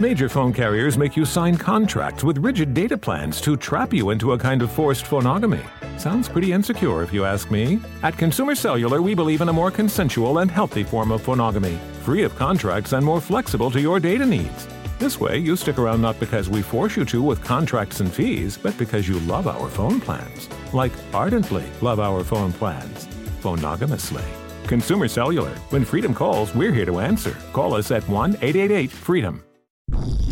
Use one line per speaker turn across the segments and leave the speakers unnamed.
Major phone carriers make you sign contracts with rigid data plans to trap you into a kind of forced phonogamy. Sounds pretty insecure, if you ask me. At Consumer Cellular, we believe in a more consensual and healthy form of phonogamy, free of contracts and more flexible to your data needs. This way, you stick around not because we force you to with contracts and fees, but because you love our phone plans. Like ardently love our phone plans. Phonogamously. Consumer Cellular. When freedom calls, we're here to answer. Call us at 1 888 freedom.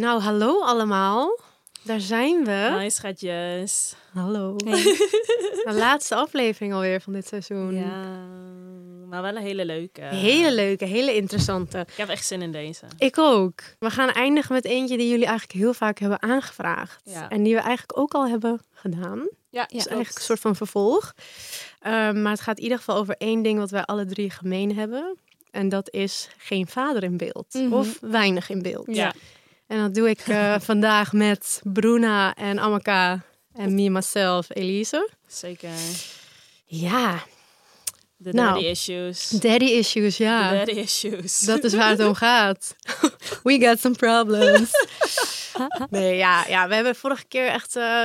Nou, hallo allemaal. Daar zijn we.
Hi schatjes.
Hallo. De laatste aflevering alweer van dit seizoen.
Ja, maar wel een hele leuke.
Hele leuke, hele interessante.
Ik heb echt zin in deze.
Ik ook. We gaan eindigen met eentje die jullie eigenlijk heel vaak hebben aangevraagd.
Ja.
En die we eigenlijk ook al hebben gedaan.
Ja,
Dus eigenlijk een soort van vervolg. Ehm, maar het gaat in ieder geval over één ding wat wij alle drie gemeen hebben. En dat is geen vader in beeld.
Mhm.
Of weinig in beeld.
Ja.
En dat doe ik eh, vandaag met Bruna en Amaka en me, myself, Elise.
Zeker.
Ja,
De
Nou.
daddy issues.
daddy issues, ja.
De daddy issues.
Dat is waar het om gaat. We got some problems. nee, ja, ja, we hebben vorige keer echt eh,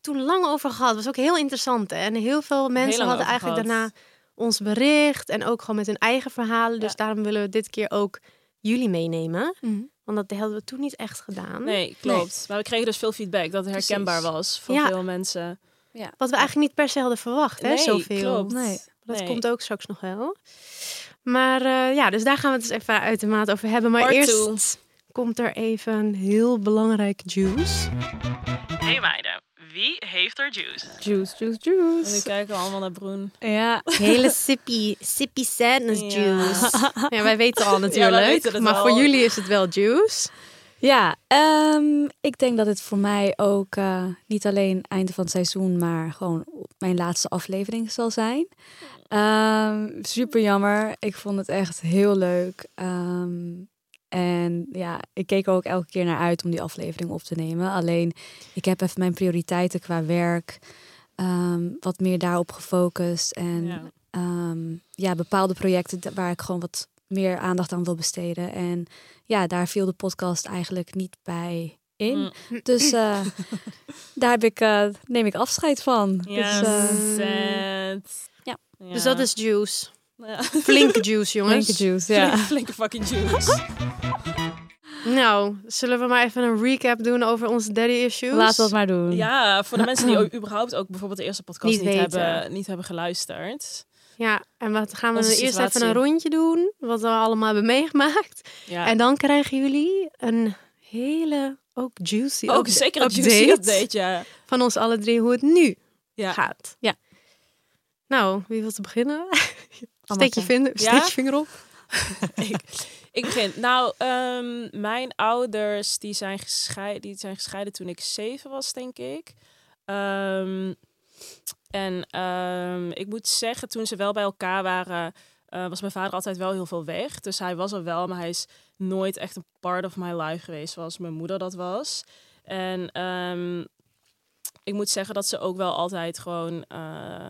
toen lang over gehad. was ook heel interessant. Hè? En heel veel mensen hadden eigenlijk
gehad.
daarna ons bericht. En ook gewoon met hun eigen verhalen. Dus
Ja.
daarom willen we dit keer ook jullie meenemen.
Mhm.
Want dat hadden we toen niet echt gedaan.
Nee, klopt. Maar we kregen dus veel feedback dat het herkenbaar was voor
Ja.
veel mensen.
Wat we eigenlijk niet per se hadden verwacht, hè?
Nee,
Zoveel.
klopt.
Nee.
Dat
Nee.
komt ook straks nog wel. Maar eh, ja, dus daar gaan we het dus even uit de maat over hebben. Maar
Part
eerst
two.
komt er even een heel belangrijk juice.
Hey meiden, wie heeft er juice?
Juice, juice,
En nu
juice.
kijken we allemaal naar Broen.
Ja.
Hele sippy, sippy sadness
Ja.
juice. Ja, wij weten al natuurlijk.
weten het
maar
al.
voor jullie is het wel juice.
Ja, ehm, ik denk dat het voor mij ook eh, niet alleen einde van het seizoen, maar gewoon mijn laatste aflevering zal zijn. Ehm, super jammer. Ik vond het echt heel leuk. Ehm, en ja, ik keek er ook elke keer naar uit om die aflevering op te nemen. Alleen, ik heb even mijn prioriteiten qua werk ehm, wat meer daarop gefocust. En
Ja.
ja. ja, bepaalde projecten waar ik gewoon wat meer aandacht aan wil besteden. En ja, daar viel de podcast eigenlijk niet bij in.
Mm.
Dus eh, daar heb ik, eh, neem ik afscheid van.
Ja,
Dus, eh,
sad.
Ja.
Dus dat is juice.
Ja.
Flinke juice, jongens.
flinke juice, ja.
Flinke, flinke fucking juice.
Nou, zullen we maar even een recap doen over onze daddy issues?
Laten we het maar doen.
Ja, voor de mensen die überhaupt ook bijvoorbeeld de eerste podcast
Niet
hebben, niet hebben geluisterd.
Ja, en wat gaan we dan eerst even een rondje doen, wat we allemaal hebben meegemaakt.
Ja.
En dan krijgen jullie een hele, ook juicy
ook zeker een
update
juicy update, ja.
van ons alle drie, hoe het nu
Ja.
gaat.
Ja.
Nou, wie wil te beginnen? Steek je, vinger, steek
Ja?
je vinger op.
ik, ik begin. Nou, ehm, mijn ouders die zijn, gescheiden, die zijn gescheiden toen ik zeven was, denk ik. Ehm, en ehm, ik moet zeggen, toen ze wel bij elkaar waren, eh, was mijn vader altijd wel heel veel weg. Dus hij was er wel, maar hij is nooit echt een part of my life geweest zoals mijn moeder dat was. En ik moet zeggen dat ze ook wel altijd gewoon eh,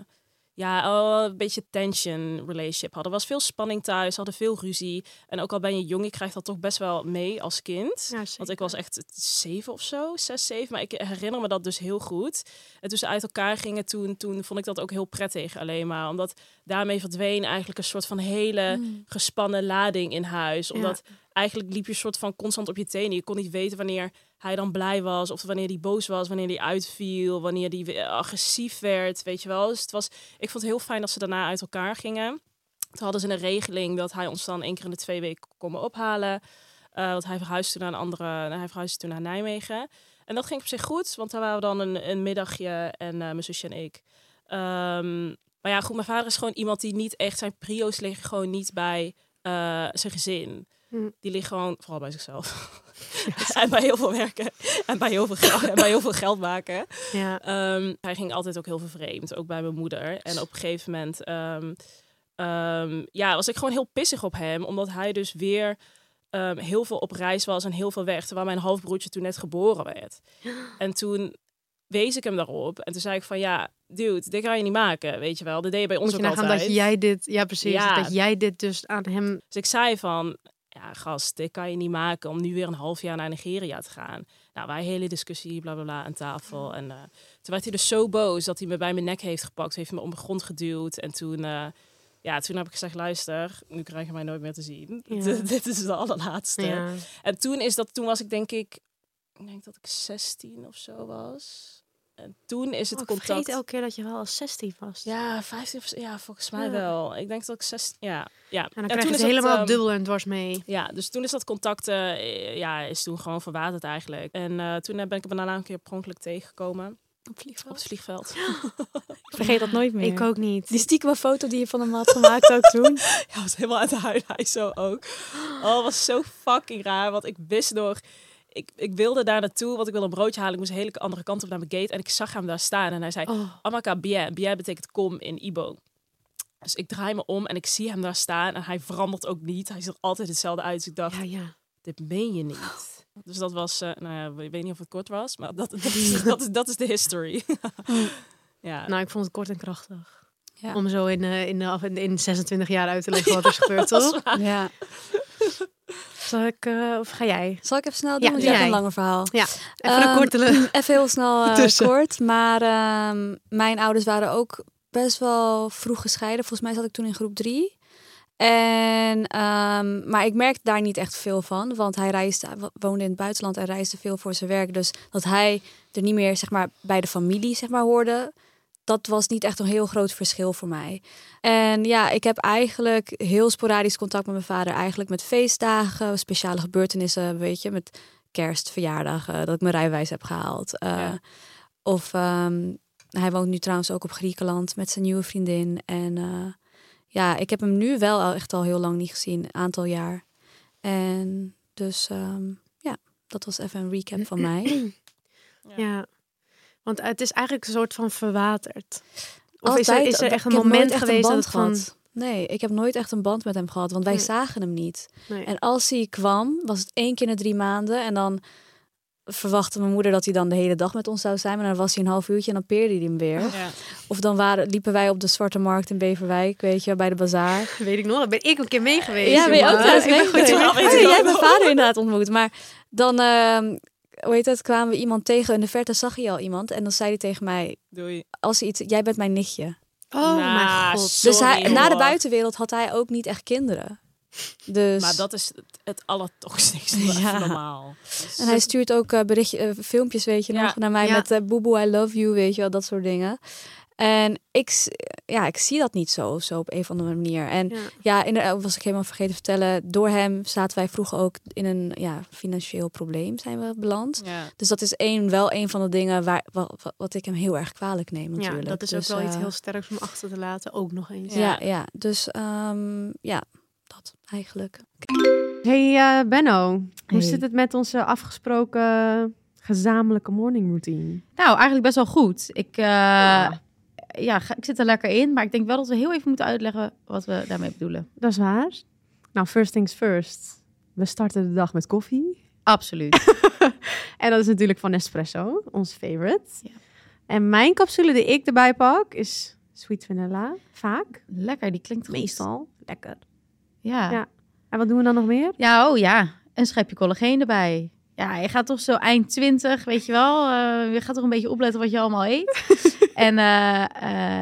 ja, oh, een beetje tension relationship hadden. Er was veel spanning thuis, hadden veel ruzie. En ook al ben je jong, je krijgt dat toch best wel mee als kind.
Ja,
Want ik was echt zeven of zo, zes, zeven. Maar ik herinner me dat dus heel goed. En toen ze uit elkaar gingen, toen, toen vond ik dat ook heel prettig alleen maar. Omdat daarmee verdween eigenlijk een soort van hele gespannen lading in huis. Omdat eigenlijk liep je soort van constant op je tenen. Je kon niet weten wanneer hij dan blij was, of wanneer hij boos was, wanneer hij uitviel, wanneer hij agressief werd, weet je wel. Dus het was, ik vond het heel fijn dat ze daarna uit elkaar gingen. Toen hadden ze een regeling dat hij ons dan één keer in de twee weken kon komen ophalen. Eh, want hij verhuisde toen naar een andere, hij verhuisde toen naar Nijmegen. En dat ging op zich goed, want daar waren we dan een, een middagje en eh, mijn zusje en ik. Ehm, maar ja, goed, mijn vader is gewoon iemand die niet echt zijn prio's liggen gewoon niet bij eh, zijn gezin.
Hm.
Die ligt gewoon vooral bij zichzelf. en bij heel veel werken. En bij heel veel geld, en bij heel veel geld maken.
Ja.
Ehm, hij ging altijd ook heel veel vreemd, ook bij mijn moeder. En op een gegeven moment ehm, ehm, ja, was ik gewoon heel pissig op hem, omdat hij dus weer heel veel op reis was en heel veel weg, terwijl mijn halfbroertje toen net geboren werd. En toen wees ik hem daarop en toen zei ik van ja, dude, dit kan je niet maken, weet je wel. Dat deed je bij ons
Moet je
ook altijd.
dat jij dit, ja precies,
Ja.
dat jij dit dus aan hem,
Dus ik zei van, ja gast, dit kan je niet maken om nu weer een half jaar naar Nigeria te gaan. Nou, wij hele discussie, bla bla bla, aan tafel. En eh, toen werd hij dus zo boos dat hij me bij mijn nek heeft gepakt, heeft me op de grond geduwd. En toen, eh, ja, toen heb ik gezegd, luister, nu krijg je mij nooit meer te zien.
Ja.
Dit- dit is de allerlaatste.
ja.
En toen is dat, toen was ik denk ik, ik denk dat ik 16 of zo was. En toen is het
Oh, ik vergeet
contact.
elke keer dat je wel als 16 was.
Ja, 15 of ja, volgens mij
Ja.
wel. Ik denk dat ik 16, ja, ja.
En dan
En
krijg
toen
je het helemaal
ehm,
dubbel en dwars mee.
ja, dus toen is dat contact, eh, ja, is toen gewoon verwaterd eigenlijk. En eh, toen ben ik hem daarna een keer per ongeluk tegengekomen
Op
op
vliegveld.
het vliegveld.
Ik vergeet dat nooit meer.
Ik ook niet.
Die stiekeme foto die je van hem had gemaakt ook toen.
Ja, was helemaal uit de huid, hij zo ook. Oh, het was zo fucking raar, want ik wist nog... Ik, ik wilde daar naartoe, want ik wilde een broodje halen. Ik moest een hele andere kant op naar mijn gate. En ik zag hem daar staan en hij zei...
Oh,
Amaka bien. Bien betekent kom in Ibo. Dus ik draai me om en ik zie hem daar staan. En hij verandert ook niet. Hij ziet er altijd hetzelfde uit. Dus ik dacht,
ja, ja.
dit meen je niet. Dus dat was, eh, nou ja, ik weet niet of het kort was, maar dat, dat, is, dat, is, dat is de history. ja.
Nou, ik vond het kort en krachtig.
Ja.
Om zo in, eh, in, in 26 jaar uit te leggen wat er is gebeurd, toch?
Ja.
Zal ik, eh, of ga jij?
Zal ik even snel doen?
Ja,
want je hebt een langer verhaal.
Ja, even een
Ehm,
korte...
Even heel snel eh, kort. Maar ehm, mijn ouders waren ook best wel vroeg gescheiden. Volgens mij zat ik toen in groep drie. En, ehm, maar ik merkte daar niet echt veel van. Want hij reisde, woonde in het buitenland en reisde veel voor zijn werk. Dus dat hij er niet meer zeg maar, bij de familie zeg maar, hoorde. Dat was niet echt een heel groot verschil voor mij. En ja, ik heb eigenlijk heel sporadisch contact met mijn vader. Eigenlijk met feestdagen, speciale gebeurtenissen, weet je. Met kerst, verjaardagen, dat ik mijn rijbewijs heb gehaald. Eh,
Ja.
Of ehm, hij woont nu trouwens ook op Griekenland met zijn nieuwe vriendin. En eh, ja, ik heb hem nu wel al echt al heel lang niet gezien, een aantal jaar. En dus ehm, ja, dat was even een recap van mij.
Ja. Want het is eigenlijk een soort van verwaterd. Of is er,
Altijd-
is er echt een moment
echt
geweest dat
band
het van...
gehad. Nee, ik heb nooit echt een band met hem gehad, want wij
Nee.
zagen hem niet.
Nee.
En als hij kwam, was het één keer in de drie maanden. En dan verwachtte mijn moeder dat hij dan de hele dag met ons zou zijn. Maar dan was hij een half uurtje en dan peerde hij hem weer.
Ja.
Of dan waren, liepen wij op de Zwarte Markt in Beverwijk, weet je, bij de bazaar.
Weet ik nog, daar ben ik een keer mee geweest.
Ja, ben je ook thuis mee geweest?
Ja,
jij hebt mijn vader inderdaad ontmoet. Maar dan, ehm hoe heet het, kwamen we iemand tegen in de verte, zag je al iemand. En dan zei hij tegen mij,
Doei.
als hij iets, jij bent mijn nichtje.
Oh
Nou,
mijn god.
Sorry,
dus hij, na de buitenwereld had hij ook niet echt kinderen. Dus,
Maar dat is het, het allertoxische
Ja.
normaal.
en hij stuurt ook eh, berichtje, eh, filmpjes, weet je
Ja.
nog, naar mij
Ja.
met eh Boeboe, I love you, weet je wel, dat soort dingen. En ik, ja, ik zie dat niet zo, zo op een of andere manier. En
Ja.
Ja, inderdaad, was ik helemaal vergeten te vertellen. Door hem zaten wij vroeger ook in een ja, financieel probleem zijn we beland.
Ja.
Dus dat is één, wel een van de dingen waar, wat, wat ik hem heel erg kwalijk neem
Ja,
natuurlijk.
dat is
Dus,
ook wel iets
eh,
heel sterks om achter te laten. Ook nog eens.
Ja, ja. Dus ehm, ja, dat eigenlijk.
Hey eh, Benno, hoe
Hey.
zit het met onze afgesproken gezamenlijke morning routine?
Nou, eigenlijk best wel goed. Ik, eh,
Ja.
ja. ik zit er lekker in. Maar ik denk wel dat we heel even moeten uitleggen wat we daarmee bedoelen.
Dat is waar. Nou, first things first. We starten de dag met koffie.
Absoluut.
En dat is natuurlijk van Nespresso, ons favorite.
Ja.
En mijn capsule die ik erbij pak is sweet vanilla. Vaak.
lekker, die klinkt goed.
Meestal. Lekker.
Ja.
Ja.
ja.
En wat doen we dan nog meer?
oh ja. Een schepje collageen erbij. Ja, je gaat toch zo eind 20, weet je wel. eh, je gaat toch een beetje opletten wat je allemaal eet. en eh,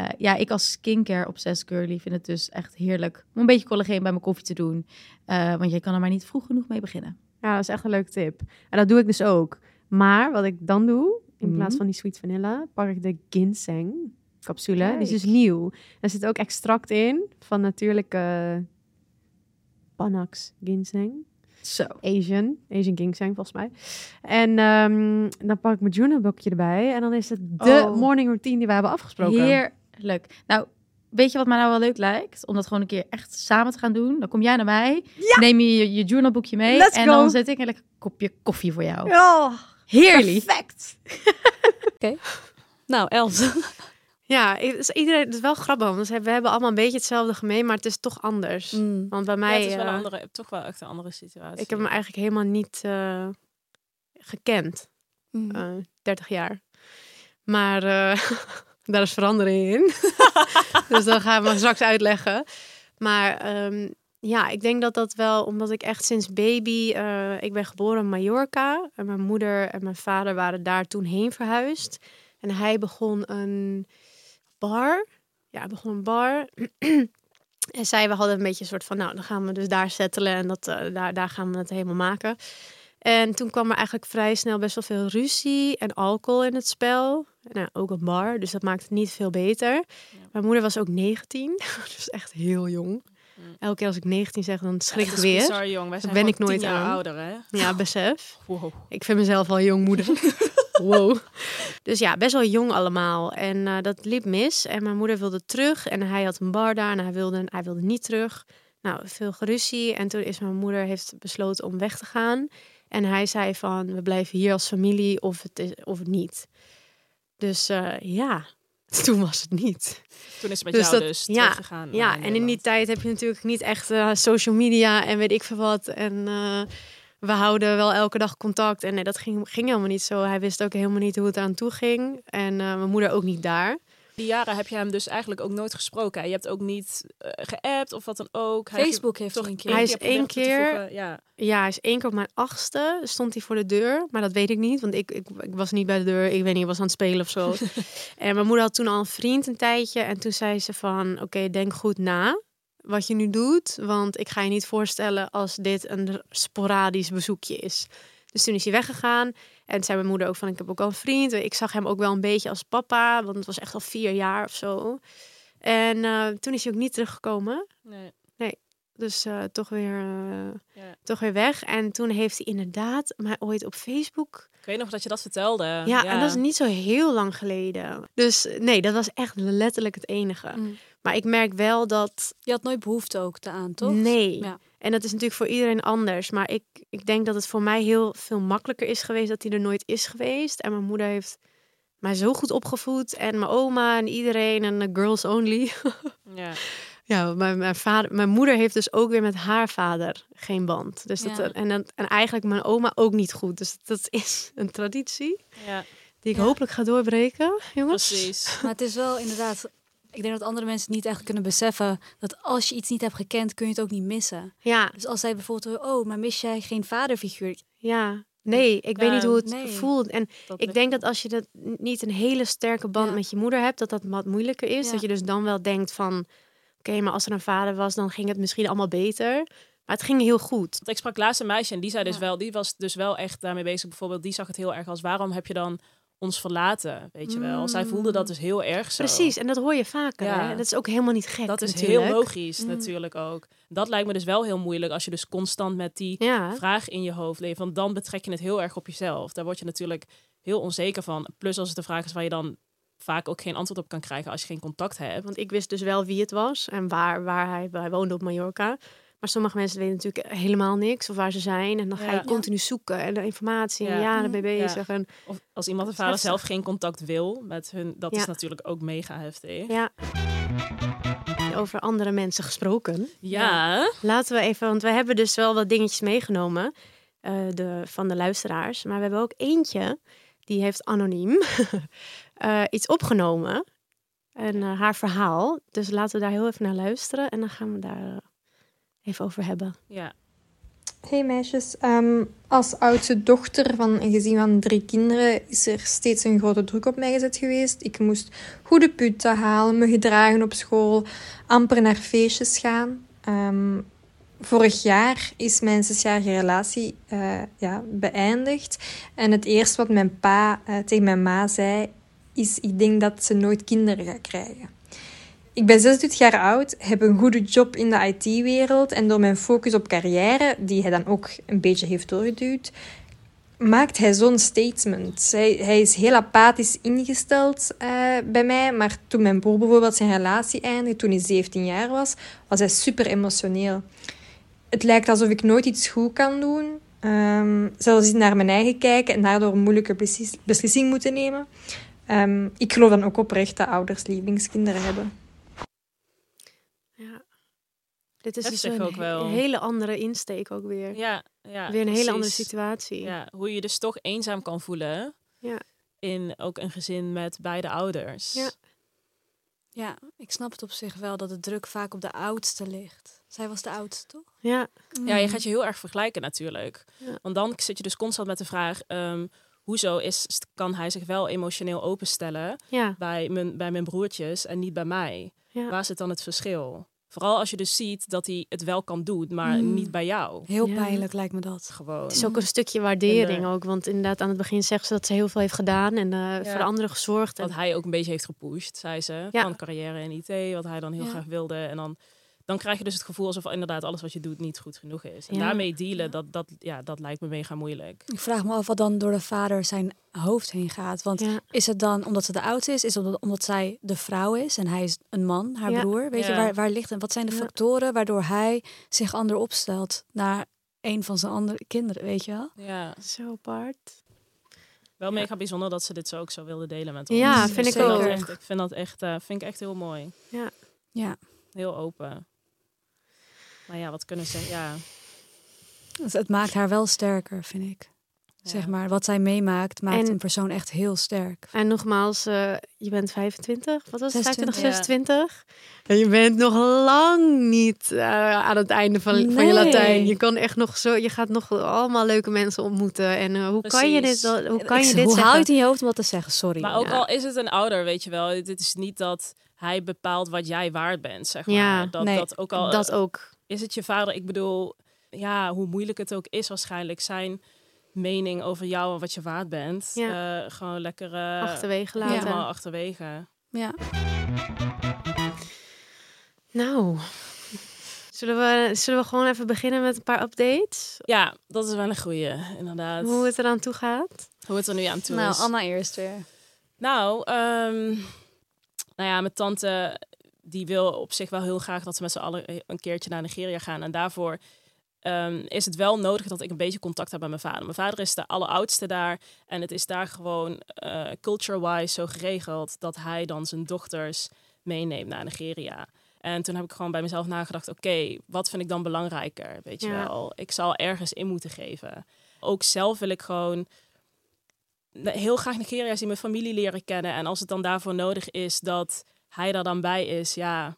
eh, ja, ik als skincare obsessed girly vind het dus echt heerlijk om een beetje collageen bij mijn koffie te doen. Eh, want je kan er maar niet vroeg genoeg mee beginnen.
Ja, dat is echt een leuke tip. En dat doe ik dus ook. Maar wat ik dan doe, in
Mhm.
plaats van die sweet vanilla, pak ik de ginseng capsule. Die is dus nieuw. Er zit ook extract in van natuurlijke Panax ginseng.
Zo.
Asian, Asian ginseng volgens mij. En ehm, dan pak ik mijn journalboekje erbij. En dan is het de
Oh.
morning routine die we hebben afgesproken.
Heerlijk. Nou, weet je wat mij nou wel leuk lijkt? Om dat gewoon een keer echt samen te gaan doen. Dan kom jij naar mij, neem je je, je journalboekje mee
Let's
en
go.
dan zet ik een lekker kopje koffie voor jou.
Oh,
Heerlijk.
perfect.
Nou, Els.
Ja, i- dus iedereen, het is wel grappig, want we hebben allemaal een beetje hetzelfde gemeen, maar het is toch anders.
Mm.
Want bij
Ja,
mij,
het is wel een
eh,
andere, toch wel echt een andere situatie.
ik heb hem eigenlijk helemaal niet eh, gekend,
Mm.
eh 30 jaar. Maar daar is verandering in. dus dat gaan we straks uitleggen. Maar ehm, ja, ik denk dat dat wel, omdat ik echt sinds baby, ik ben geboren in Mallorca. En mijn moeder en mijn vader waren daar toen heen verhuisd. En hij begon een bar. Ja, begon een bar. en zij, we hadden een beetje een soort van, nou, dan gaan we dus daar settelen en dat, eh, daar, daar gaan we het helemaal maken. En toen kwam er eigenlijk vrij snel best wel veel ruzie en alcohol in het spel. Nou, ook een bar, dus dat maakt het niet veel beter. Mijn moeder was ook 19, dus echt heel jong. Elke keer als ik 19 zeg, dan schrik ik weer.
bizar, jong. Wij zijn
ben ik nooit
jaar
aan.
ouder, hè?
Ja, besef.
Wow.
Ik vind mezelf al jong moeder. wow. Dus ja, best wel jong allemaal. En eh, dat liep mis. En mijn moeder wilde terug. En hij had een bar daar. En hij wilde, hij wilde niet terug. Nou, veel geruzie. En toen is mijn moeder heeft besloten om weg te gaan. En hij zei van, we blijven hier als familie of het, is, of het niet. Dus eh, ja, toen was het niet.
Toen is het met
Dus
jou
dat-
dus
ja,
teruggegaan.
Ja,
naar
en in die tijd heb je natuurlijk niet echt eh, social media en weet ik veel wat. En eh, we houden wel elke dag contact. En nee, dat ging, ging helemaal niet zo. Hij wist ook helemaal niet hoe het aan toe ging. En eh, mijn moeder ook niet daar.
Die jaren heb je hem dus eigenlijk ook nooit gesproken. hè? Je hebt ook niet eh, geappt of wat dan ook. Hij
Facebook heeft
toch
hij een keer.
Hij is één keer-.
Ja.
Ja, hij is één keer op mijn achtste. Stond hij voor de deur. Maar dat weet ik niet. Want ik, ik, ik was niet bij de deur. Ik weet niet, ik was aan het spelen of zo. en mijn moeder had toen al een vriend een tijdje. En toen zei ze van, oké, denk goed na wat je nu doet. Want ik ga je niet voorstellen als dit een sporadisch bezoekje is. Dus toen is hij weggegaan. En zei mijn moeder ook van, ik heb ook al een vriend. Ik zag hem ook wel een beetje als papa. Want het was echt al vier jaar of zo. En eh, toen is hij ook niet teruggekomen.
Nee.
Dus eh, toch, weer, eh,
Ja.
toch weer weg. En toen heeft hij inderdaad mij ooit op Facebook.
Ik weet nog dat je dat vertelde.
Ja, en dat is niet zo heel lang geleden. Dus nee, dat was echt letterlijk het enige.
Mm.
Maar ik merk wel dat.
Je had nooit behoefte ook aan, toch?
Nee.
Ja.
En dat is natuurlijk voor iedereen anders. Maar ik, ik denk dat het voor mij heel veel makkelijker is geweest dat hij er nooit is geweest. En mijn moeder heeft mij zo goed opgevoed. En mijn oma en iedereen en de girls only.
Ja.
Ja, mijn, mijn, vader, mijn moeder heeft dus ook weer met haar vader geen band. Dus dat,
Ja.
en, en eigenlijk mijn oma ook niet goed. Dus dat is een traditie
ja,
die ik
Ja.
hopelijk ga doorbreken, jongens.
precies.
Maar het is wel inderdaad... Ik denk dat andere mensen het niet echt kunnen beseffen... dat als je iets niet hebt gekend, kun je het ook niet missen.
Ja,
Dus als zij bijvoorbeeld... Oh, maar mis jij geen vaderfiguur?
ja. Nee, ik weet niet hoe het
nee.
voelt. En
Dat
ik denk dat als je dat niet een hele sterke band
Ja.
met je moeder hebt, dat dat wat moeilijker is.
Ja.
Dat je dus dan wel denkt van, oké, maar als er een vader was, dan ging het misschien allemaal beter. Maar het ging heel goed.
Want ik sprak laatst een meisje en die zei dus
Ja.
wel, die was dus wel echt daarmee bezig. Bijvoorbeeld, die zag het heel erg als waarom heb je dan ons verlaten? Weet je wel. Zij voelde dat dus heel erg zo.
Precies, en dat hoor je vaker.
Ja.
Hè? Dat is ook helemaal niet gek.
Dat is
natuurlijk.
heel logisch
Mm.
natuurlijk ook. Dat lijkt me dus wel heel moeilijk als je dus constant met die
Ja,
vraag in je hoofd leeft. Want dan betrek je het heel erg op jezelf. Daar word je natuurlijk heel onzeker van. Plus als het een vraag is waar je dan vaak ook geen antwoord op kan krijgen als je geen contact hebt.
Want ik wist dus wel wie het was en waar, waar hij, hij woonde op Mallorca. Maar sommige mensen weten natuurlijk helemaal niks of waar ze zijn. En dan ga je
Ja.
continu zoeken en de informatie en
Ja.
ja, daarmee
Ja.
bezig. En,
Of als iemand de vader zelf geen contact wil met hun, dat
Ja.
is natuurlijk ook mega heftig.
ja. Over andere mensen gesproken.
Ja.
Laten we even, want we hebben dus wel wat dingetjes meegenomen eh, de, van de luisteraars. Maar we hebben ook eentje, die heeft anoniem eh, iets opgenomen. En eh, haar verhaal. Dus laten we daar heel even naar luisteren. En dan gaan we daar even over hebben.
ja.
Hey meisjes, Ehm, als oudste dochter van een gezin van drie kinderen is er steeds een grote druk op mij gezet geweest. Ik moest goede putten halen, me gedragen op school, amper naar feestjes gaan. Ehm, vorig jaar is mijn zesjarige relatie eh, ja, beëindigd. En het eerste wat mijn pa eh, tegen mijn ma zei, is ik denk dat ze nooit kinderen gaat krijgen. Ik ben 26 jaar oud, heb een goede job in de IT-wereld en door mijn focus op carrière, die hij dan ook een beetje heeft doorgeduwd, maakt hij zo'n statement. Hij, hij is heel apathisch ingesteld eh, bij mij, maar toen mijn broer bijvoorbeeld zijn relatie eindigde, toen hij 17 jaar was, was hij super emotioneel. Het lijkt alsof ik nooit iets goed kan doen, ehm, zelfs niet naar mijn eigen kijken en daardoor een moeilijke beslis- beslissing moeten nemen. Ehm, ik geloof dan ook oprecht dat ouders lievelingskinderen hebben.
Ja. Dit is dus een
ook wel.
he- hele andere insteek ook weer.
Ja, ja
weer een hele andere situatie.
Ja, hoe je dus toch eenzaam kan voelen.
Ja.
In ook een gezin met beide ouders.
Ja.
Ja, ik snap het op zich wel dat de druk vaak op de oudste ligt. Zij was de oudste, toch?
Ja.
Ja, je gaat je heel erg vergelijken natuurlijk.
Ja.
Want dan zit je dus constant met de vraag... ehm, hoezo is, kan hij zich wel emotioneel openstellen
Ja.
bij mijn, bij mijn broertjes en niet bij mij?
Ja.
Waar zit dan het verschil? Vooral als je dus ziet dat hij het wel kan doen, maar
Mm.
niet bij jou.
Heel
Ja.
pijnlijk lijkt me dat.
Gewoon.
Het is ook een stukje waardering
En,
ook. Want inderdaad, aan het begin zegt ze dat ze heel veel heeft gedaan en eh, voor de anderen gezorgd. En,
Wat hij ook een beetje heeft gepusht, zei ze.
Ja.
Van carrière in IT, wat hij dan heel
Ja.
graag wilde. En dan, dan krijg je dus het gevoel alsof inderdaad alles wat je doet niet goed genoeg is. En
Ja.
daarmee dealen, dat, dat, ja, dat lijkt me mega moeilijk.
Ik vraag me af wat dan door de vader zijn hoofd heen gaat. Want
ja.
is het dan omdat ze de oudste is? Is het omdat, omdat zij de vrouw is en hij is een man, haar
Ja.
broer? Weet je,
Ja.
waar, waar ligt het? Wat zijn de
Ja.
factoren waardoor hij zich ander opstelt naar een van zijn andere kinderen, weet je wel?
Ja,
Zo apart.
wel mega bijzonder dat ze dit zo ook zo wilde delen met ons.
Ja,
vind ik
vind dat
ook.
Echt, ik vind dat echt, eh, vind ik echt heel mooi.
Ja,
Heel open. Maar ja, wat kunnen ze... Ja,
dus het maakt haar wel sterker, vind ik. Zeg
Ja.
maar, wat zij meemaakt maakt
En-
een persoon echt heel sterk.
En nogmaals, eh, je bent 25, wat was het? 25,
26.
26. En je bent nog lang niet eh, aan het einde van, van je. Latijn. Je kan echt nog zo, je gaat nog allemaal leuke mensen ontmoeten. En eh, hoe kan je dit, hoe kan
Ik-
je dit
hoe het in je hoofd om dat te zeggen? Sorry.
Maar ook
Ja.
al is het een ouder, weet je wel. Dit is niet dat hij bepaalt wat jij waard bent, zeg maar.
Ja,
dat,
nee,
dat ook al
dat ook.
Is het je vader. Ik bedoel, ja, hoe moeilijk het ook is waarschijnlijk. Zijn mening over jou en wat je waard bent.
Ja.
eh, gewoon lekker eh,
Achterwege laten.
helemaal achterwege.
ja.
Nou, zullen we, zullen we gewoon even beginnen met een paar updates?
Ja, dat is wel een goeie, inderdaad.
Hoe het eraan toe gaat?
Hoe het er nu aan toe
Nou,
is.
Anna eerst weer.
Nou, ehm, nou ja, mijn tante die wil op zich wel heel graag dat ze met z'n allen een keertje naar Nigeria gaan. En daarvoor ehm, is het wel nodig dat ik een beetje contact heb met mijn vader. Mijn vader is de alleroudste daar. En het is daar gewoon eh, culture-wise zo geregeld dat hij dan zijn dochters meeneemt naar Nigeria. En toen heb ik gewoon bij mezelf nagedacht, oké, wat vind ik dan belangrijker? Weet je
Ja.
wel, ik zal ergens in moeten geven. Ook zelf wil ik gewoon heel graag Nigeria zien, mijn familie leren kennen. En als het dan daarvoor nodig is dat hij daar dan bij is, ja,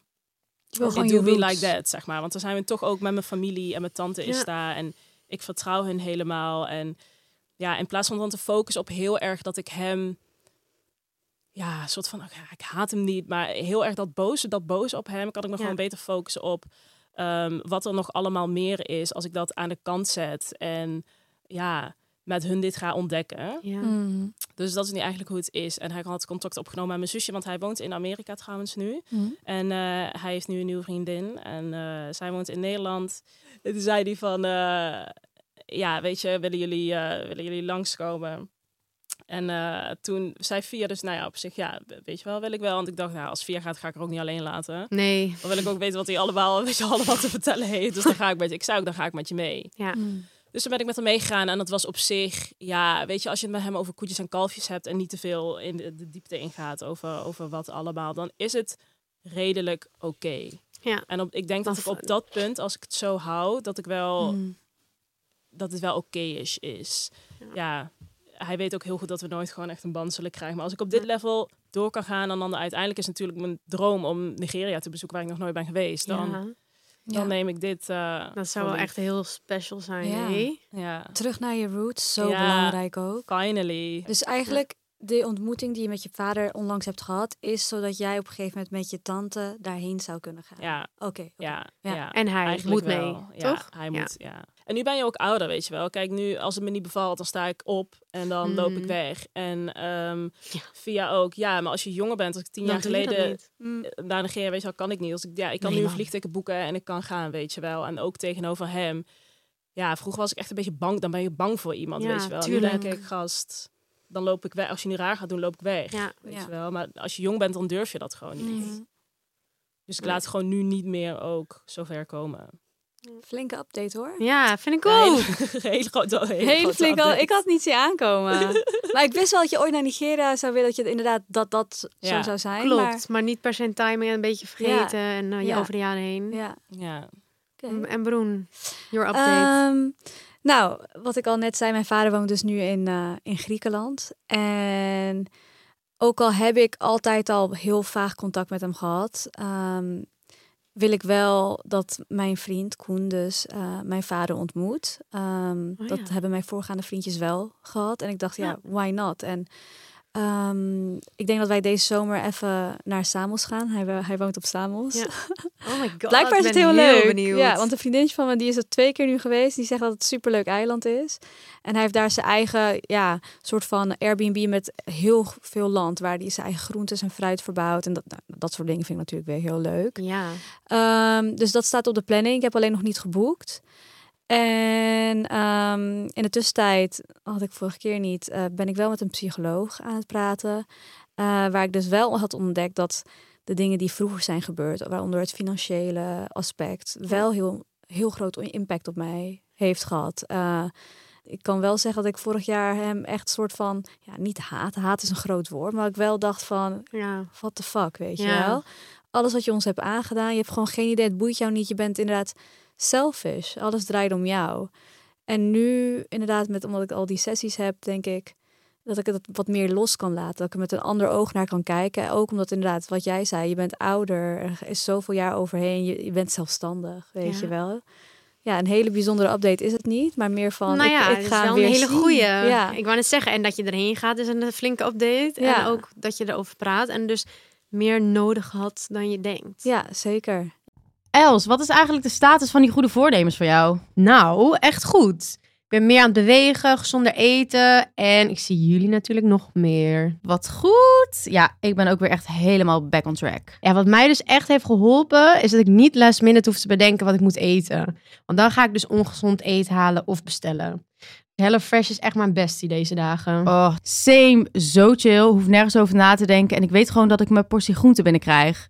Je wil gewoon
do like that, zeg maar. Want dan zijn we toch ook met mijn familie en mijn tante is
Ja.
daar. En ik vertrouw hun helemaal. En ja, in plaats van dan te focussen op heel erg dat ik hem... Ja, soort van, ik haat hem niet. Maar heel erg dat boze, dat boze op hem... kan ik me
Ja.
gewoon beter focussen op ehm, wat er nog allemaal meer is... als ik dat aan de kant zet. En ja, met hun dit ga ontdekken.
Ja.
Mm.
Dus dat is niet eigenlijk hoe het is. En hij had contact opgenomen met mijn zusje, want hij woont in Amerika trouwens nu.
Mm.
En eh, hij heeft nu een nieuwe vriendin en eh, zij woont in Nederland. En toen zei hij van, eh, ja, weet je, willen jullie, eh, willen jullie langskomen? En eh, toen zei Via dus, nou ja, op zich, ja, weet je wel, wil ik wel. Want ik dacht, nou, als Via gaat, ga ik er ook niet alleen laten.
Nee,
Dan wil ik ook weten wat hij allemaal, weet je, allemaal te vertellen heeft. Dus dan ga ik met je, ik zei ook, dan ga ik met je mee.
ja.
Mm.
Dus toen ben ik met hem meegegaan en dat was op zich, ja, weet je, als je het met hem over koetjes en kalfjes hebt en niet te veel in de, de diepte ingaat over, over wat allemaal, dan is het redelijk oké.
Ja.
En op, ik denk dat
Dan
ik op dat punt, als ik het zo hou, dat ik wel,
Mm.
dat het wel oké-ish is. Ja. hij weet ook heel goed dat we nooit gewoon echt een band zullen krijgen. Maar als ik op dit level door kan gaan en dan uiteindelijk is natuurlijk mijn droom om Nigeria te bezoeken waar ik nog nooit ben geweest, dan, dan
Ja.
neem ik dit. eh,
dat zou wel echt heel special zijn.
Ja.
hè?
Ja,
Terug naar je roots, zo
Ja.
belangrijk ook.
finally.
Dus eigenlijk, de ontmoeting die je met je vader onlangs hebt gehad, is zodat jij op een gegeven moment met je tante daarheen zou kunnen gaan.
Ja,
Oké.
ja,
Ja.
ja.
En hij
Eigenlijk
moet
wel.
mee,
Ja,
toch?
Hij
Ja.
moet, ja. En nu ben je ook ouder, weet je wel. Kijk, nu als het me niet bevalt, dan sta ik op en dan loop ik
Mm.
weg. En ehm,
Ja.
via ook, ja, maar als je jonger bent, als ik tien
Dan
jaar geleden.
Mm.
naar Nigeria, weet je wel, kan ik niet. Als ik, ja, ik kan
Nee,
nu een vliegticket boeken en ik kan gaan, weet je wel. En ook tegenover hem. ja, vroeger was ik echt een beetje bang. Dan ben je bang voor iemand,
Ja,
weet je wel. Nu
tuurlijk.
denk ik, gast, dan loop ik weg. Als je nu raar gaat doen, loop ik weg.
Ja.
Weet je wel. Maar als je jong bent, dan durf je dat gewoon niet. Dus ik laat het gewoon nu niet meer ook zover komen.
Flinke update hoor.
Ja, vind ik ook.
hele, hele grote, hele,
Hele
grote
flinke.
update.
Ik had niet zien aankomen. maar ik wist wel dat je ooit naar Nigeria zou willen. Dat je het inderdaad dat dat zo
Ja,
zou zijn.
Klopt,
Maar,
maar, niet per se timing een beetje vergeten en eh, je
Ja.
over de jaren heen.
ja.
Ja.
oké.
En Broen, your update.
Ehm, nou, wat ik al net zei, mijn vader woont dus nu in, eh, in Griekenland. En ook al heb ik altijd al heel vaag contact met hem gehad, ehm, wil ik wel dat mijn vriend Koen dus eh, mijn vader ontmoet. Ehm,
Oh,
dat
ja.
hebben mijn voorgaande vriendjes wel gehad. En ik dacht, ja,
Ja.
why not? En ehm, ik denk dat wij deze zomer even naar Samos gaan. Hij, hij woont op Samos.
Ja. oh my god,
Blijkbaar is het
ben
heel leuk.
benieuwd.
Ja, want een vriendinnetje van me die is er twee keer nu geweest. Die zegt dat het een superleuk eiland is. En hij heeft daar zijn eigen ja, soort van Airbnb met heel veel land. Waar hij zijn eigen groentes en fruit verbouwt. En dat, nou, dat soort dingen vind ik natuurlijk weer heel leuk.
Ja,
Ehm, dus dat staat op de planning. Ik heb alleen nog niet geboekt. En ehm, in de tussentijd, had ik vorige keer niet, eh, ben ik wel met een psycholoog aan het praten. Eh, waar ik dus wel had ontdekt dat de dingen die vroeger zijn gebeurd, waaronder het financiële aspect, wel heel, heel groot impact op mij heeft gehad. Eh, ik kan wel zeggen dat ik vorig jaar hem echt soort van, ja, niet haat, haat is een groot woord, maar ik wel dacht van,
ja.
what the fuck, weet je wel? Alles wat je ons hebt aangedaan, je hebt gewoon geen idee, het boeit jou niet. Je bent inderdaad selfish. Alles draait om jou. En nu, inderdaad, met, omdat ik al die sessies heb, denk ik dat ik het wat meer los kan laten. Dat ik er met een ander oog naar kan kijken. Ook omdat inderdaad, wat jij zei, je bent ouder. Er is zoveel jaar overheen. Je, je bent zelfstandig, weet
Ja.
je wel. Ja, een hele bijzondere update is het niet, maar meer van
nou ja,
ik, ik
het
ga
wel
weer
een hele goeie.
Ja,
Ik wou net zeggen, en dat je erheen gaat is een flinke update.
Ja.
En ook dat je erover praat en dus meer nodig had dan je denkt.
ja, zeker.
Els, wat is eigenlijk de status van die goede voornemens voor jou?
Nou, echt goed. Ik ben meer aan het bewegen, gezonder eten en ik zie jullie natuurlijk nog meer.
Wat goed. Ja, ik ben ook weer echt helemaal back on track.
Ja, wat mij dus echt heeft geholpen, is dat ik niet last minute hoef te bedenken wat ik moet eten. Want dan ga ik dus ongezond eten halen of bestellen. HelloFresh is echt mijn bestie deze dagen.
Oh, same, zo chill. Hoef nergens over na te denken. En ik weet gewoon dat ik mijn portie groente binnenkrijg.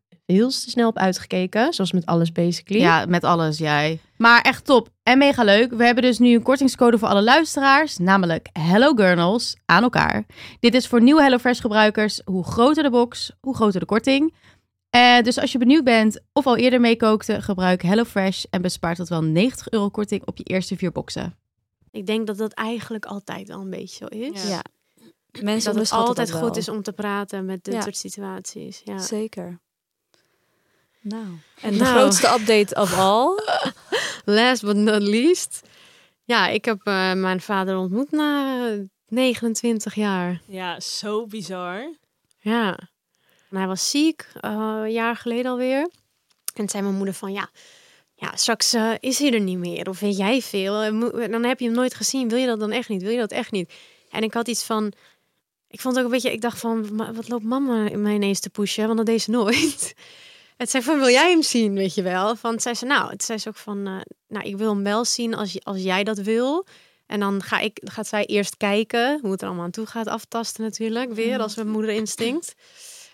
heel snel op uitgekeken. Zoals met alles basically.
Ja, met alles jij. Maar echt top en mega leuk. We hebben dus nu een kortingscode voor alle luisteraars, namelijk Hello Gurnals aan elkaar. Dit is voor nieuwe HelloFresh gebruikers. Hoe groter de box, hoe groter de korting. Eh, dus als je benieuwd bent of al eerder meekookte, gebruik HelloFresh en bespaart tot wel 90 euro korting op je eerste vier boxen.
Ik denk dat dat eigenlijk altijd wel een beetje zo is.
Ja.
Ja. Mensen
Dat het altijd
dat
goed
wel.
is om te praten met dit
Ja.
soort situaties. Ja.
Zeker. Nou, en de
Nou.
grootste update of all.
Last but not least. Ja, ik heb eh, mijn vader ontmoet na eh, 29 jaar.
Ja, zo bizar.
Ja. En hij was ziek, eh, een jaar geleden alweer. En zei mijn moeder van, ja, ja straks eh, is hij er niet meer. Of weet jij veel. En Dan heb je hem nooit gezien. Wil je dat dan echt niet? Wil je dat echt niet? En ik had iets van... Ik vond het ook een beetje... Ik dacht van, "Ma- wat loopt mama mij ineens te pushen? Want dat deed ze nooit. Het zei van, wil jij hem zien, weet je wel? Van, zei ze, nou, het zei ze ook van... eh, nou, ik wil hem wel zien als, je- als jij dat wil. En dan ga ik, gaat zij eerst kijken hoe het er allemaal aan toe gaat. Aftasten natuurlijk, weer als mijn moeder instinct.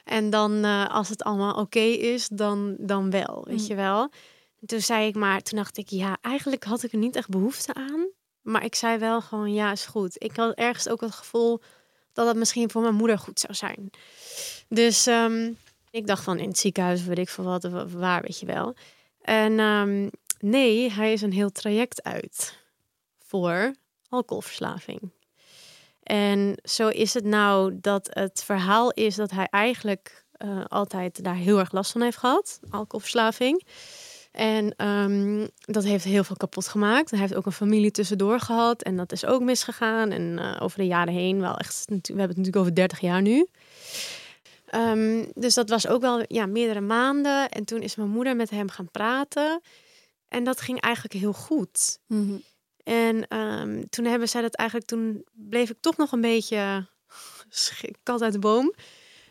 En dan, eh, als het allemaal oké is, dan, dan wel, weet
Mm.
je wel. En toen zei ik maar, toen dacht ik, ja, eigenlijk had ik er niet echt behoefte aan. Maar ik zei wel gewoon, ja, is goed. Ik had ergens ook het gevoel dat het misschien voor mijn moeder goed zou zijn. Dus ehm, ik dacht van in het ziekenhuis, weet ik veel wat, wa- waar, weet je wel. En ehm, nee, hij is een heel traject uit voor alcoholverslaving. En zo is het nou dat het verhaal is dat hij eigenlijk eh, altijd daar heel erg last van heeft gehad, alcoholverslaving. En ehm, dat heeft heel veel kapot gemaakt. Hij heeft ook een familie tussendoor gehad. En dat is ook misgegaan. En eh, over de jaren heen, wel echt, we hebben het natuurlijk over 30 jaar nu. Ehm, dus dat was ook wel ja, meerdere maanden. En toen is mijn moeder met hem gaan praten. En dat ging eigenlijk heel goed.
Mhm.
En ehm, toen hebben zij dat eigenlijk, toen bleef ik toch nog een beetje kat uit de boom.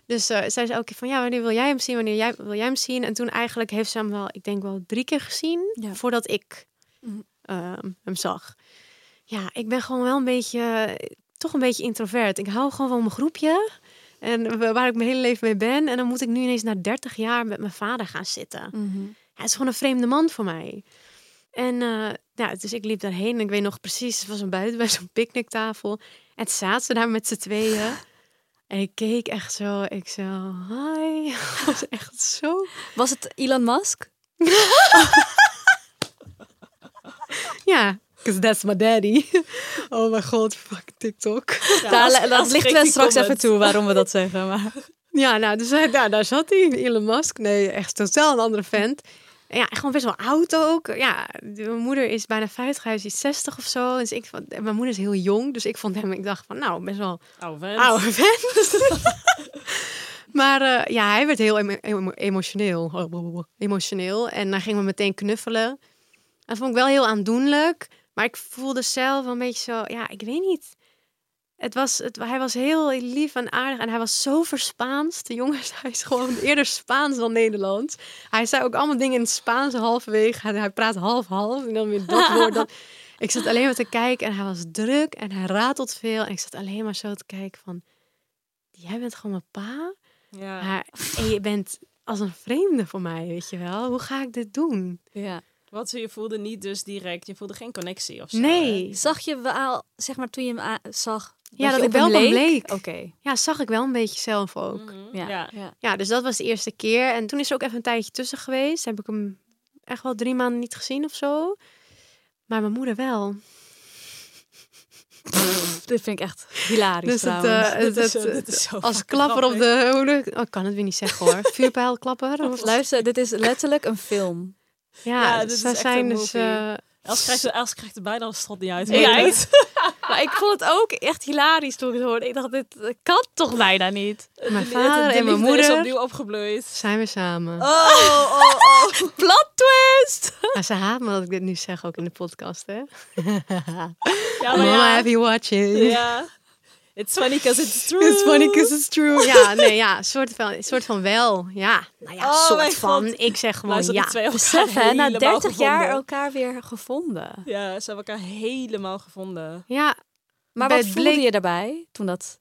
Dus eh zij zei ook van ja, wanneer wil jij hem zien? Wanneer jij, wil jij hem zien? En toen eigenlijk heeft ze hem wel, ik denk wel drie keer gezien
Ja.
voordat ik
Mhm.
ehm, hem zag. Ja, ik ben gewoon wel een beetje, eh, toch een beetje introvert. Ik hou gewoon van mijn groepje. En wa- waar ik mijn hele leven mee ben. En dan moet ik nu ineens na 30 jaar met mijn vader gaan zitten.
Mhm.
Hij is gewoon een vreemde man voor mij. En eh, ja, dus ik liep daarheen en ik weet nog precies, het was een buiten bij zo'n picknicktafel. En zaten ze daar met z'n tweeën. En ik keek echt zo, ik zo, hi. Het was echt zo.
Was het Elon Musk?
Ja, because that's my daddy. Oh mijn god, fuck TikTok.
Ja,
Daar,
als-
dat
als
lichten
kreeg
we
die
straks
comment.
even toe waarom we dat zeggen. Maar...
Ja, nou, dus nou, daar zat hij, Elon Musk. Nee, echt totaal een andere vent. En Ja, gewoon best wel oud ook. Ja, de- mijn moeder is bijna 50, hij is iets 60 of zo. Dus ik, vond- mijn moeder is heel jong, dus ik vond hem, ik dacht van, nou, best wel
Oh, vent.
oude vent. maar eh, ja, hij werd heel emo- emo- emotioneel. Emotioneel. En dan gingen we meteen knuffelen. Dat vond ik wel heel aandoenlijk. Maar ik voelde zelf een beetje zo, ja, ik weet niet. Het was, het, hij was heel lief en aardig en hij was zo verspaanst. De jongens, hij is gewoon eerder Spaans dan Nederlands. Hij zei ook allemaal dingen in het Spaans halverwege. Hij, hij praat half-half en dan weer dat woord. Dat. Ik zat alleen maar te kijken en hij was druk en hij ratelt veel. En ik zat alleen maar zo te kijken van, jij bent gewoon mijn pa.
Ja.
Maar, en je bent als een vreemde voor mij, weet je wel. Hoe ga ik dit doen?
Ja.
Wat je voelde niet dus direct, je voelde geen connectie of zo.
Nee.
Zag je wel, zeg maar toen je hem zag,
Ja, dat ik wel
hem
van
leek?
bleek.
Oké.
Ja, zag ik wel een beetje zelf ook.
Mhm.
Ja.
ja.
Ja.
Ja, dus dat was de eerste keer. En toen is er ook even een tijdje tussen geweest. Heb ik hem echt wel drie maanden niet gezien of zo. Maar mijn moeder wel.
Dit vind ik echt hilarisch
Dus het, eh, het,
is
het-
zo
als klapper op de... Oh, ik kan het weer niet zeggen hoor. Vuurpijlklapper. Of,
Luister, dit is letterlijk een film.
Ja,
Ja,
dus
echt
zijn
een
dus... eh,
Els krijgt, er- Els krijgt er bijna de strot niet uit.
Nee? Maar ik vond het ook echt hilarisch toen ik het hoorde. Ik dacht, dit kan toch bijna niet?
mijn
De-
vader
de
en mijn
liefde is
moeder
opnieuw opgebloeid.
zijn weer samen.
Oh, oh, oh.
Plot twist!
Maar ze haat me dat ik dit nu zeg ook in de podcast, hè?
Ja, maar
Mama,
ja.
have you watching?
Ja. It's funny because it's true.
It's funny because it's true. Ja, nee, ja, soort van, soort van wel. Ja, nou ja,
Oh,
soort van.
God.
Ik zeg gewoon ja.
twee
Besef hè, na
helemaal
30 jaar elkaar weer gevonden.
Ja, ze hebben elkaar helemaal gevonden.
Ja,
Maar
Bij
wat
het
voelde
bleek-
je daarbij toen dat...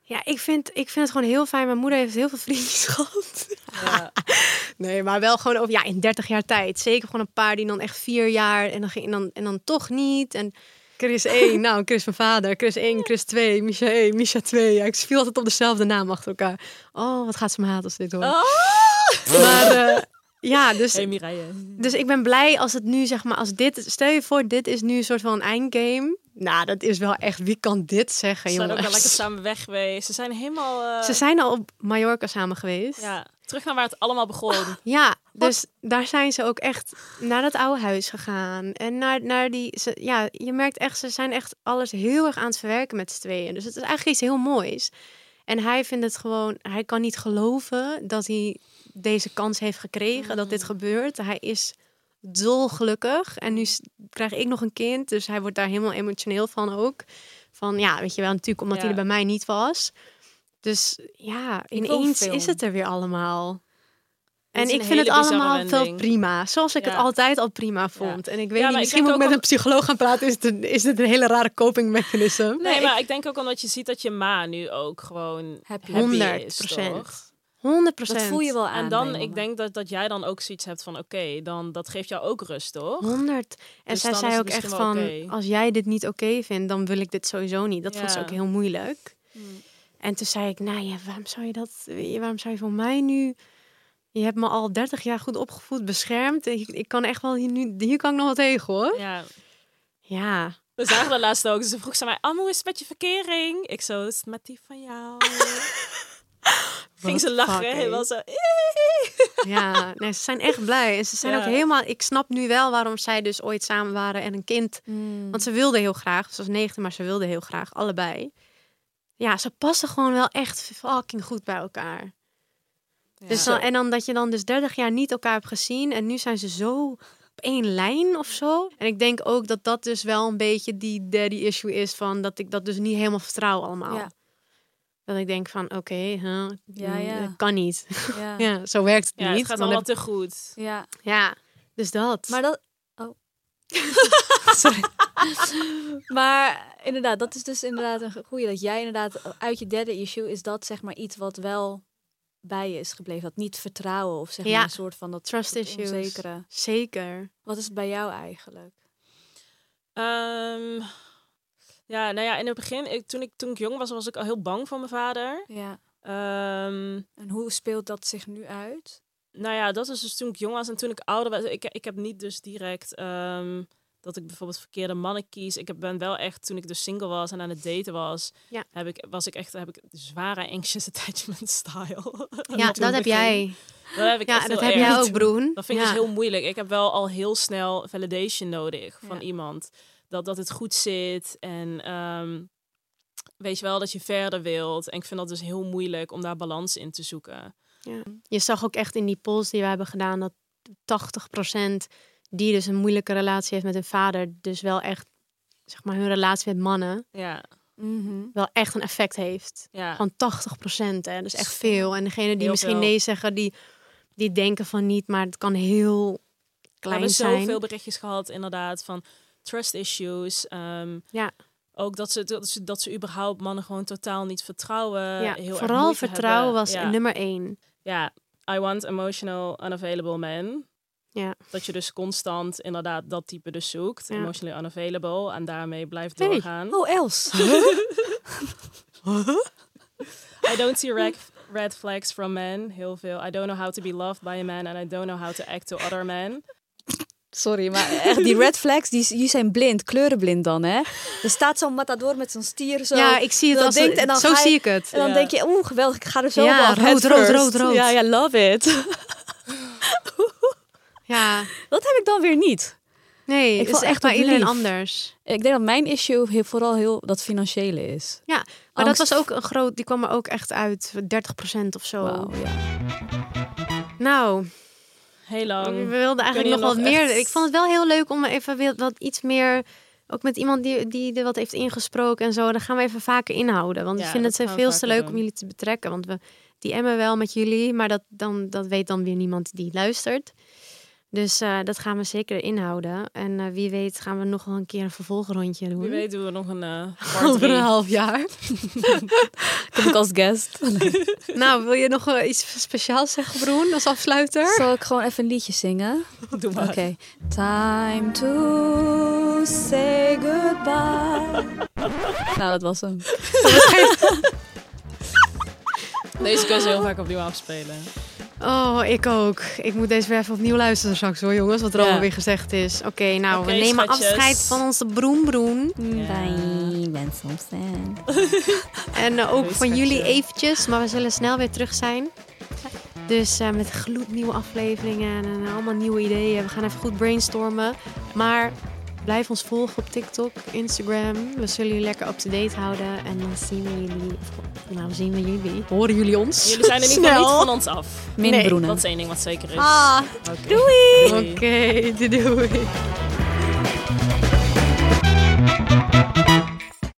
ja ik, vind, ik vind het gewoon heel fijn. Mijn moeder heeft heel veel vriendjes gehad.
Ja.
Nee, maar wel gewoon over, ja, in 30 jaar tijd. Zeker gewoon een paar die dan echt vier jaar en dan, ging, en dan, en dan toch niet. En Chris 1, nou, Chris mijn vader. Chris 1, Chris 2, Misha 1, Misha 2. Ja, ik viel altijd op dezelfde naam achter elkaar. Oh, wat gaat ze me haten als dit hoor.
Oh.
Maar eh, ja, dus
Hey.
Dus ik ben blij als het nu, zeg maar, als dit, stel je voor, dit is nu een soort van een eindgame. Nou, dat is wel echt, wie kan dit zeggen,
Ze zijn ook wel lekker samen weg geweest. Ze zijn helemaal... eh,
Ze zijn al op Mallorca samen geweest. Ja,
terug naar waar het allemaal begon.
dus daar zijn ze ook echt naar dat oude huis gegaan. En naar, naar die, ze, ja, je merkt echt, ze zijn echt alles heel erg aan het verwerken met z'n tweeën. Dus het is eigenlijk iets heel moois. En hij vindt het gewoon, hij kan niet geloven dat hij deze kans heeft gekregen, dat dit gebeurt. Hij is dolgelukkig. En nu krijg ik nog een kind, dus hij wordt daar helemaal emotioneel van ook. Van ja, weet je wel, natuurlijk omdat hij
Ja.
er bij mij niet was. Dus ja, ineens is het er weer allemaal. En ik vind het allemaal veel prima. Zoals ik het altijd al prima vond. En ik weet
Ja,
niet, misschien moet ik met een psycholoog gaan praten. Is het, een- is dit een hele rare coping mechanism?
Nee, maar ik denk ook omdat je ziet dat je ma nu ook gewoon
Happy.
happy
100
is,
procent.
toch?
100 procent.
Dat voel je wel aan.
En dan, ik denk dat, dat jij dan ook zoiets hebt van, oké, dan dat geeft jou ook rust, toch?
100. En
Dus
zij zei
het
ook echt van, als jij dit niet oké vindt, dan wil ik dit sowieso niet. Dat vond ze ook heel moeilijk.
Hmm.
En toen zei ik, nou ja, waarom zou je dat, waarom zou je voor mij nu, je hebt me al 30 jaar goed opgevoed, beschermd. Ik, ik kan echt wel, hier, nu, hier kan ik nog wel tegen hoor.
Ja.
Ja,
We zagen dat laatst ook. Dus ze vroeg ze mij, Am, hoe is het met je verkering? Ik zo, is het met die van jou? Ging ze lachen, helemaal zo.
Ja, nee, ze zijn echt blij. En ze zijn
Ja.
ook helemaal... Ik snap nu wel waarom zij dus ooit samen waren en een kind.
Mm.
Want ze wilde heel graag. Ze was 19, maar ze wilde heel graag. Allebei. Ja, ze passen gewoon wel echt fucking goed bij elkaar. Dus dan, en dan dat je dan dus 30 jaar niet elkaar hebt gezien. En nu zijn ze zo op één lijn of zo. En ik denk ook dat dat dus wel een beetje die daddy issue is. Van dat ik dat dus niet helemaal vertrouw allemaal.
Ja.
Dat ik denk van, oké, huh,
Ja,
mm,
ja.
kan niet.
Ja.
zo werkt het niet.
het gaat allemaal te goed.
ja.
Ja, dus dat.
Maar dat. Sorry. maar inderdaad, dat is dus inderdaad een goede. Dat jij inderdaad uit je derde issue is dat zeg maar iets wat wel bij je is gebleven. Dat niet vertrouwen of zeg
Ja.
maar een soort van dat
Trust
dat
issues.
onzekere.
Zeker.
Wat is het bij jou eigenlijk?
Ehm, ja, nou ja, in het begin, ik, toen, ik, toen ik jong was, was ik al heel bang voor mijn vader.
Ja.
Ehm,
En hoe speelt dat zich nu uit?
Nou ja, dat is dus toen ik jong was en toen ik ouder was. Ik, ik heb niet dus direct ehm, dat ik bijvoorbeeld verkeerde mannen kies. Ik heb, ben wel echt, toen ik dus single was en aan het daten was,
Ja.
heb ik, was ik echt, heb ik zware anxious attachment style.
Ja, dat heb jij.
Dat heb ik
Ja, dat heb
erg.
jij ook, Broen.
Dat vind ik
ja.
dus heel moeilijk. Ik heb wel al heel snel validation nodig van
Ja.
iemand. Dat, dat het goed zit en ehm, weet je wel dat je verder wilt. En ik vind dat dus heel moeilijk om daar balans in te zoeken.
Je zag ook echt in die polls die we hebben gedaan dat 80% die dus een moeilijke relatie heeft met hun vader, dus wel echt, zeg maar, hun relatie met mannen
Ja,
Mhm.
wel echt een effect heeft.
ja.
Van 80%, hè. Dat is echt veel. En degene die
Heel
misschien
veel.
nee zeggen, die, die denken van niet, maar het kan heel
we
klein
hebben
zijn.
zoveel berichtjes gehad inderdaad van trust issues. ehm,
Ja.
Ook dat ze, dat, ze, dat ze überhaupt mannen gewoon totaal niet vertrouwen.
Ja,
heel
vooral vertrouwen
hebben.
was
ja.
nummer één.
Ja, I want emotional unavailable men.
Ja.
Dat je dus constant inderdaad dat type dus zoekt.
Ja.
Emotionally unavailable. En daarmee blijft
Hey.
doorgaan.
Oh, Els.
I don't see red, red flags from men. Heel veel. I don't know how to be loved by a man. And I don't know how to act to other men.
Sorry, maar echt, die red flags, die, die zijn blind, kleurenblind dan, hè? Er staat zo'n matador met zo'n stier zo.
ja, ik zie het als
denkt en dan
zo
je-
zie ik het.
En dan
Ja.
denk je, oeh, geweldig, ik ga er zo
Ja,
op
rood, rood, rood, rood.
Ja, ja, love it.
Ja,
Dat heb ik dan weer niet.
nee,
Ik
het is
echt
bij iedereen
lief.
anders.
Ik denk dat mijn issue heel, vooral heel dat financiële is.
Ja, maar
Angst.
dat was ook een groot, die kwam er ook echt uit, 30% of zo.
Wauw, ja.
Nou,
Heel lang.
we wilden eigenlijk nog wat meer. Ik vond het wel heel leuk om even wat iets meer, ook met iemand die, die er wat heeft ingesproken en zo. Dan gaan we even vaker inhouden. Want
Ja,
ik vind het veel te leuk
doen.
om jullie te betrekken. Want we DM'en wel met jullie, maar dat, dan, dat weet dan weer niemand die luistert. Dus eh, dat gaan we zeker inhouden. En eh, wie weet gaan we nog wel een keer een vervolgrondje doen.
Wie weet doen we nog een eh
Over een half jaar.
Kom ik als guest.
nou, wil je nog iets speciaals zeggen, Broen, als afsluiter?
Zal ik gewoon even een liedje zingen?
Doe maar.
Oké. Time to say goodbye. nou, dat was hem.
Deze kun je heel vaak opnieuw afspelen.
Oh, ik ook. Ik moet deze weer even opnieuw luisteren straks hoor, jongens. Wat er
Ja.
allemaal weer gezegd is. Oké, nou, we nemen
schatjes.
afscheid van onze Broen Broen.
Bye, ben soms
En eh, ook van jullie eventjes. Maar we zullen snel weer terug zijn. Dus eh, met gloednieuwe afleveringen en eh, allemaal nieuwe ideeën. We gaan even goed brainstormen. Maar blijf ons volgen op TikTok, Instagram. We zullen jullie lekker up-to-date houden. En dan zien we jullie... Nou, zien we jullie. Horen jullie ons?
Jullie zijn geval
Snel.
niet van ons af.
Min
Nee,
broenen.
Dat is één ding wat zeker is.
Ah,
Oké.
Doei!
oké. doei. doei.